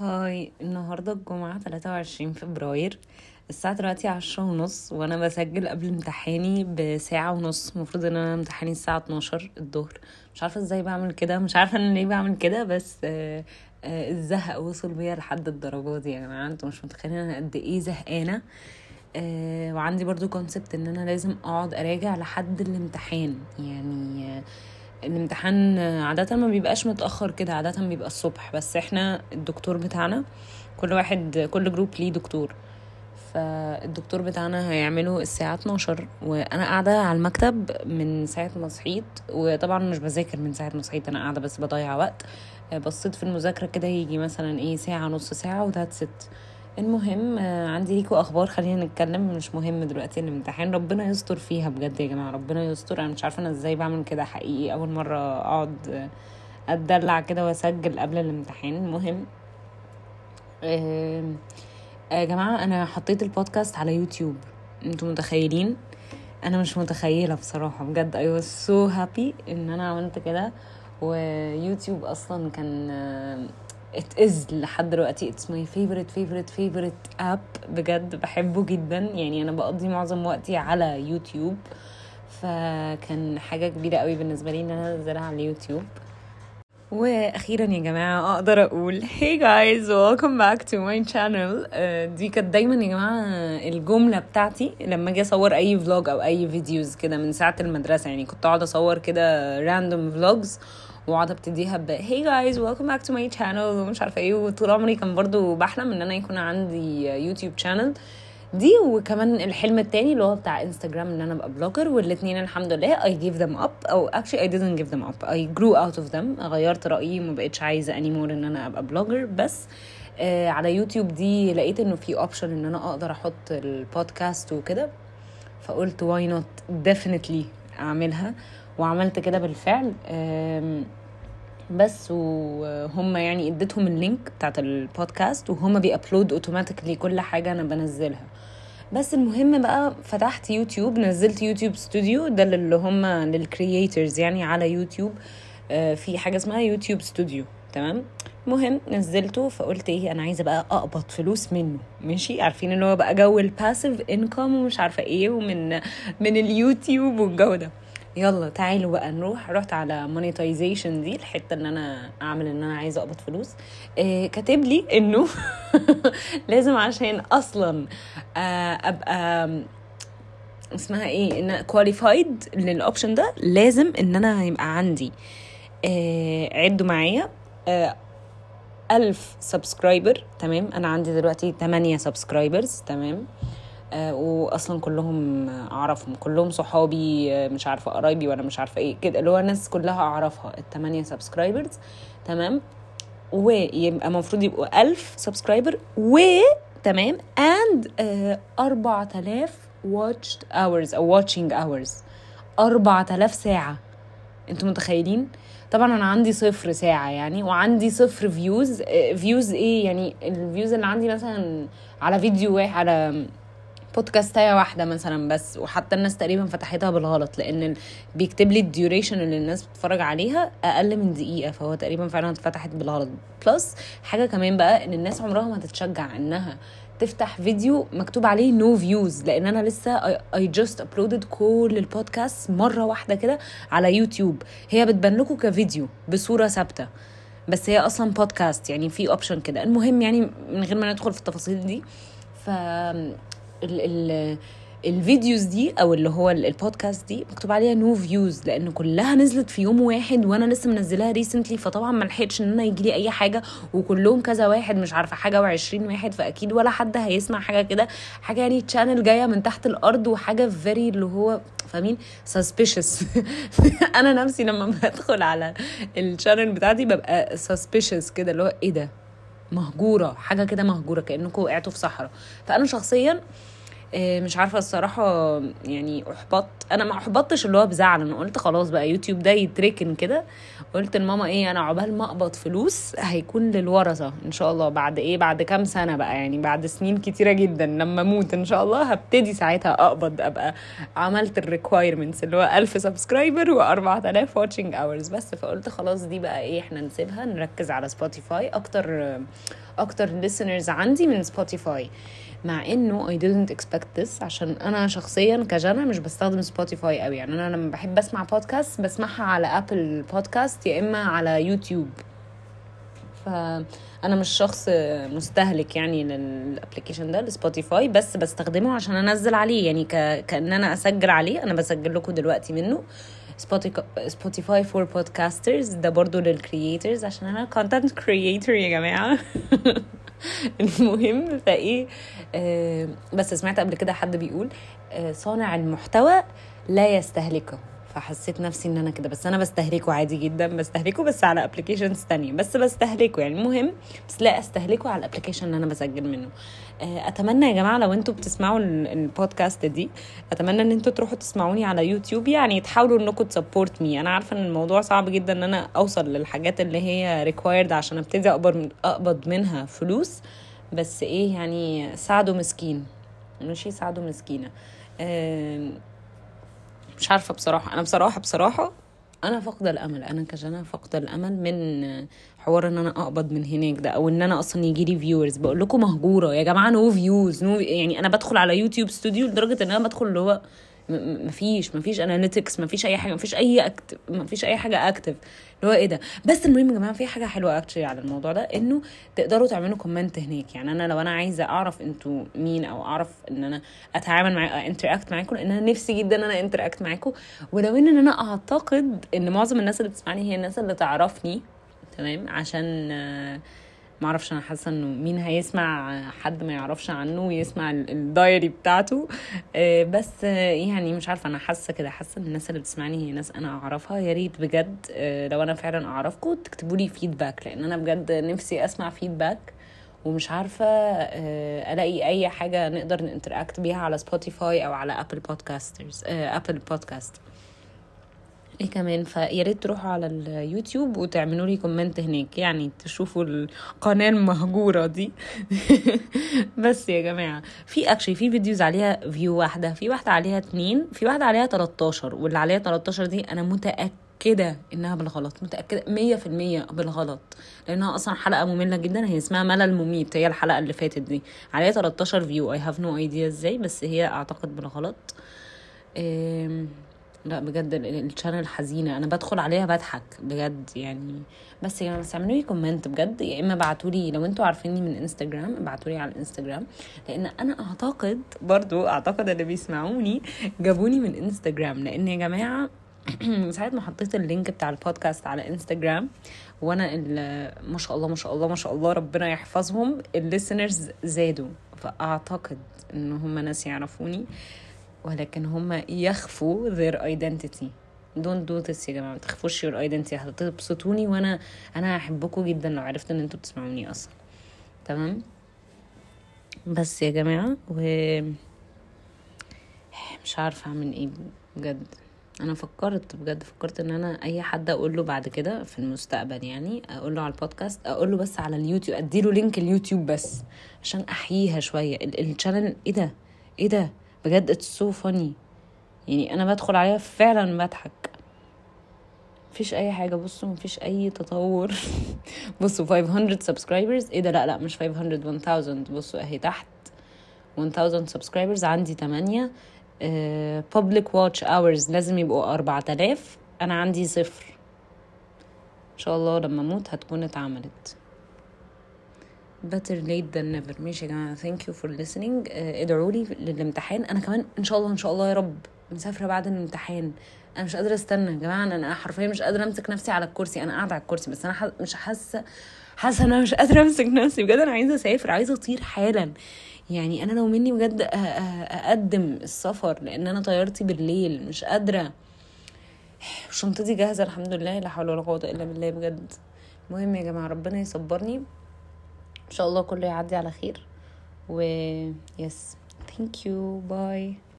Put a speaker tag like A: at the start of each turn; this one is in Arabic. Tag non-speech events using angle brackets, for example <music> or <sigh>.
A: هاي النهاردة الجمعة 23 فبراير الساعة دلوقتي عشرة ونص وأنا بسجل قبل امتحاني بساعة ونص. المفروض إن أنا امتحاني الساعة 12 الظهر. مش عارفة إزاي بعمل كده مش عارفة أنا ليه بعمل كده بس آه آه الزهق وصل بيا لحد الدرجة دي. يا جماعة أنتوا مش متخيلين أنا قد إيه زهقانة. آه وعندي برضو كونسبت إن أنا لازم أقعد أراجع لحد الامتحان. يعني الامتحان عادة ما بيبقاش متأخر كده عادة بيبقى الصبح. بس إحنا الدكتور بتاعنا كل واحد كل جروب ليه دكتور. فالدكتور بتاعنا هيعمله الساعة 12 وأنا قاعدة على المكتب من ساعة ما صحيت. وطبعا مش بذاكر من ساعة ما صحيت أنا قاعدة بس بضيع وقت. بصيت في المذاكرة كده يجي مثلا إيه ساعة نص ساعة وذات ست المهم عندي ليكوا أخبار خلينا نتكلم. مش مهم دلوقتي الامتحان ربنا يستر فيها بجد يا جماعة ربنا يستر. أنا مش عارفة أنا إزاي بعمل كده حقيقي. أول مرة أقعد أتدلع كده وأسجل قبل الامتحان. المهم يا جماعة أنا حطيت البودكاست على يوتيوب. أنتوا متخيلين؟ أنا مش متخيلة بصراحة بجد. I was so happy إن أنا عملت كده. ويوتيوب أصلا كان it is لحد دلوقتي. It's my favorite favorite favorite app. بجد بحبه جدا. يعني أنا بقضي معظم وقتي على يوتيوب. فكان حاجة كبيرة قوي بالنسبة لي إن أنا أنزلها على اليوتيوب وأخيرا يا جماعة أقدر أقول hey guys welcome back to my channel. uh, دي كانت دايما يا جماعة الجملة بتاعتي لما أجي أصور أي vlog أو أي videos كده من ساعة المدرسة. يعني كنت أقعد أصور كده random vlogs واقعد ابتديها ب hey guys welcome back to my channel. ومش عارفة إيه وطول عمري كان برضو بحلم إن أنا يكون عندي يوتيوب channel دي. وكمان الحلم التاني اللي هو بتاع انستجرام إن أنا أبقى blogger والاتنين الحمد لله I gave them up. أو actually I didn't give them up. I grew out of them. غيرت رأيي ما بقتش عايزة anymore إن أنا أبقى blogger بس آه على يوتيوب دي لقيت إنه في option إن أنا أقدر أحط البودكاست وكده. فقلت why not definitely أعملها. وعملت كده بالفعل. بس وهم يعني اديتهم ال link بتاعت البودكاست وهم بي upload automatically كل حاجة أنا بنزلها. بس المهم بقى فتحت يوتيوب نزلت YouTube Studio ده اللي هم لل creators يعني على يوتيوب. في حاجة اسمها YouTube Studio تمام؟ المهم نزلته فقلت إيه أنا عايزة بقى أقبض فلوس منه ماشي؟ عارفين اللي هو بقى جو ال passive income ومش عارفة إيه ومن من اليوتيوب والجو ده. يلا تعالوا بقى نروح. رحت على monetization دي الحتة ان أنا أعمل إن أنا عايزة أقبض فلوس. آه كاتب لي إنه <laughs> لازم عشان أصلا آه أبقى اسمها إيه إن qualified لل option ده لازم إن أنا يبقى عندي آه عدوا معايا آه ألف subscriber تمام؟ أنا عندي دلوقتي 8 subscribers تمام؟ آه واصلا كلهم أعرفهم. كلهم صحابي آه مش عارفة قرايبي ولا مش عارفة إيه كده اللي هو الناس كلها أعرفها الثمانيه subscribers تمام؟ ويبقى المفروض يبقوا ألف subscriber و تمام؟ and أربعة آلاف watched hours أو watching hours. أربعة آلاف ساعة. أنتوا متخيلين؟ طبعا أنا عندي صفر ساعة يعني وعندي صفر views views إيه يعني؟ ال views اللي عندي مثلا على فيديو واحد على بودكاستايه واحدة مثلا بس وحتى الناس تقريبا فتحتها بالغلط لأن بيكتب لي ال duration اللي الناس بتتفرج عليها أقل من دقيقة فهو تقريبا فعلا اتفتحت بالغلط. plus حاجة كمان بقى إن الناس عمرها ما تتشجع إنها تفتح فيديو مكتوب عليه no no views لأن أنا لسه I just uploaded كل البودكاست مرة واحدة كده على يوتيوب. هي بتبان لكم كفيديو بصورة ثابتة بس هي أصلا بودكاست يعني في option كده. المهم يعني من غير ما ندخل في التفاصيل دي ف ال ال ال videos دي أو اللي هو البودكاست دي مكتوب عليها no views لأن كلها نزلت في يوم واحد وأنا لسه منزلاها recently فطبعا ما لحقتش إن أنا يجي لي أي حاجة وكلهم كذا واحد مش عارفة حاجة و20 واحد فأكيد ولا حد هيسمع حاجة كده. حاجة يعني channel جاية من تحت الأرض وحاجة very اللي هو فاهمين؟ suspicious <laughs> أنا نفسي لما بدخل على ال channel بتاعتي ببقى suspicious كده اللي هو إيه ده؟ مهجورة حاجة كده مهجورة كأنكم وقعتوا في صحراء. فأنا شخصيا مش عارفة الصراحة يعني أحبطت. أنا ما أحبطتش اللي هو بزعل. أنا قلت خلاص بقى يوتيوب ده يتركن كده. قلت لماما إيه أنا عقبال ما أقبض فلوس هيكون للورثة إن شاء الله. بعد إيه؟ بعد كام سنة بقى يعني بعد سنين كتيرة جدا. لما أموت إن شاء الله هبتدي ساعتها أقبض أبقى عملت ال requirements اللي هو 1000 subscriber و4000 watching hours بس فقلت خلاص دي بقى إيه إحنا نسيبها نركز على سبوتيفاي أكتر أكتر listeners عندي من سبوتيفاي مع إنه I didn't expect this عشان أنا شخصيا كجنى مش بستخدم سبوتيفاي قوي يعني أنا لما بحب أسمع بودكاست بسمعها على Apple Podcasts يا إما على يوتيوب فأنا مش شخص مستهلك يعني لل application ده لسبوتيفاي بس بستخدمه عشان أنزل عليه. يعني ك... كأن أنا أسجل عليه أنا بسجل لكم دلوقتي منه. Spotify for Podcasters ده برضو لل creators عشان أنا content creator يا جماعة. <laughs> <laughs> المهم فإيه آه بس سمعت قبل كده حد بيقول آه صانع المحتوى لا يستهلكه. فحسيت نفسي إن أنا كده. بس أنا بستهلكه عادي جدا. بستهلكه بس على applications تانية. بس بستهلكه يعني. المهم بس لا استهلكه على ال application اللي أنا بسجل منه. أتمنى يا جماعة لو أنتوا بتسمعوا البودكاست دي أتمنى إن أنتوا تروحوا تسمعوني على يوتيوب يعني تحاولوا إنكم ت support me أنا عارفة إن الموضوع صعب جدا إن أنا أوصل للحاجات اللي هي required عشان أبتدي أقبض منها فلوس. بس إيه يعني ساعدوا مسكين. ماشي؟ ساعدوا مسكينة. مش عارفة بصراحة. أنا بصراحه بصراحة أنا فاقدة الأمل. أنا كجنى فاقدة الأمل من حوار إن أنا أقبض من هناك ده أو إن أنا أصلا يجي لي viewers بقول لكم مهجورة. يا جماعة no views no يعني أنا بدخل على YouTube Studio لدرجة إن أنا بدخل اللي هو مفيش مفيش analytics مفيش أي حاجة مفيش أي active مفيش أي حاجة active اللي هو إيه ده؟ بس المهم يا جماعة في حاجة حلوة actually على الموضوع ده إنه تقدروا تعملوا comment هناك. يعني أنا لو أنا عايزة أعرف أنتوا مين أو أعرف إن أنا أتعامل مع interact معاكم لأن أنا نفسي جدا إن أنا interact معاكم. ولو إن أنا أعتقد إن معظم الناس اللي بتسمعني هي الناس اللي تعرفني تمام؟ عشان آه ما أعرفش أنا حاسة إنه مين هيسمع حد ما يعرفش عنه ويسمع ال diary بتاعته. بس يعني مش عارفة أنا حاسة كده حاسة إن الناس اللي بتسمعني هي ناس أنا أعرفها. يا ريت بجد لو أنا فعلا أعرفكم تكتبوا لي feedback لأن أنا بجد نفسي أسمع feedback ومش عارفة ألاقي أي حاجة نقدر ن interact بيها على سبوتيفاي أو على Apple Podcasters Apple Podcast إيه كمان فيا ريت تروحوا على اليوتيوب وتعملوا لي comment هناك يعني تشوفوا القناة المهجورة دي. <laughs> بس يا جماعة في actually في videos عليها view واحدة في واحدة عليها اتنين في واحدة عليها 13 واللي عليها 13 دي أنا متأكدة إنها بالغلط متأكدة 100% بالغلط لأنها أصلا حلقة مملة جدا هي اسمها ملل مميت هي الحلقة اللي فاتت دي. عليها 13 view I have no idea إزاي بس هي أعتقد بالغلط. لا بجد ال channel حزينة. أنا بدخل عليها بضحك بجد يعني. بس يا جماعة بس اعملوا لي comment بجد. يا إما ابعتوا لي لو أنتوا عارفيني من انستجرام ابعتوا لي على الانستجرام لأن أنا أعتقد برضو أعتقد اللي بيسمعوني جابوني من انستجرام لأن يا جماعة <clears throat> ساعة ما حطيت ال link بتاع البودكاست على انستجرام وأنا ما شاء الله ما شاء الله ما شاء الله ربنا يحفظهم ال listeners زادوا. فأعتقد إن هم ناس يعرفوني. ولكن هم يخفوا their identity. Don't do this يا جماعة. ما تخفوش your identity. هتبسطوني وأنا أنا هحبكم جدا لو عرفت إن أنتوا بتسمعوني أصلا. تمام؟ بس يا جماعة و مش عارفة أعمل إيه بجد. أنا فكرت بجد فكرت إن أنا أي حد أقول له بعد كده في المستقبل يعني أقول له على البودكاست أقول له بس على اليوتيوب أديله link اليوتيوب بس عشان أحييها شوية. ال channel إيه ده؟ إيه ده؟ بجد it's so funny يعني أنا بدخل عليها فعلا بضحك. مفيش أي حاجة. بصوا مفيش أي تطور. <laughs> بصوا 500 subscribers إيه ده؟ لا لا مش 500 1000 بصوا أهي تحت. 1000 subscribers عندي 8 public watch hours لازم يبقوا 4000 أنا عندي صفر. إن شاء الله لما أموت هتكون اتعملت. Better late than never. ماشي يا جماعة. Thank you for listening. uh, ادعوا لي للامتحان. أنا كمان إن شاء الله إن شاء الله يا رب مسافره بعد الامتحان. أنا مش قادرة استنى يا جماعة. أنا حرفيا مش قادرة أمسك نفسي على الكرسي. أنا قاعدة على الكرسي بس أنا ح... مش حاسة حاسة أنا مش قادرة أمسك نفسي. بجد أنا عايزة أسافر عايزة أطير حالا. يعني أنا لو مني بجد أقدم السفر لأن أنا طيارتي بالليل. مش قادرة. <sighs> شنطتي جاهزة الحمد لله. لا حول ولا قوة إلا بالله بجد. المهم يا جماعة ربنا يصبرني. ان شاء الله كله يعدي على خير. و yes thank you bye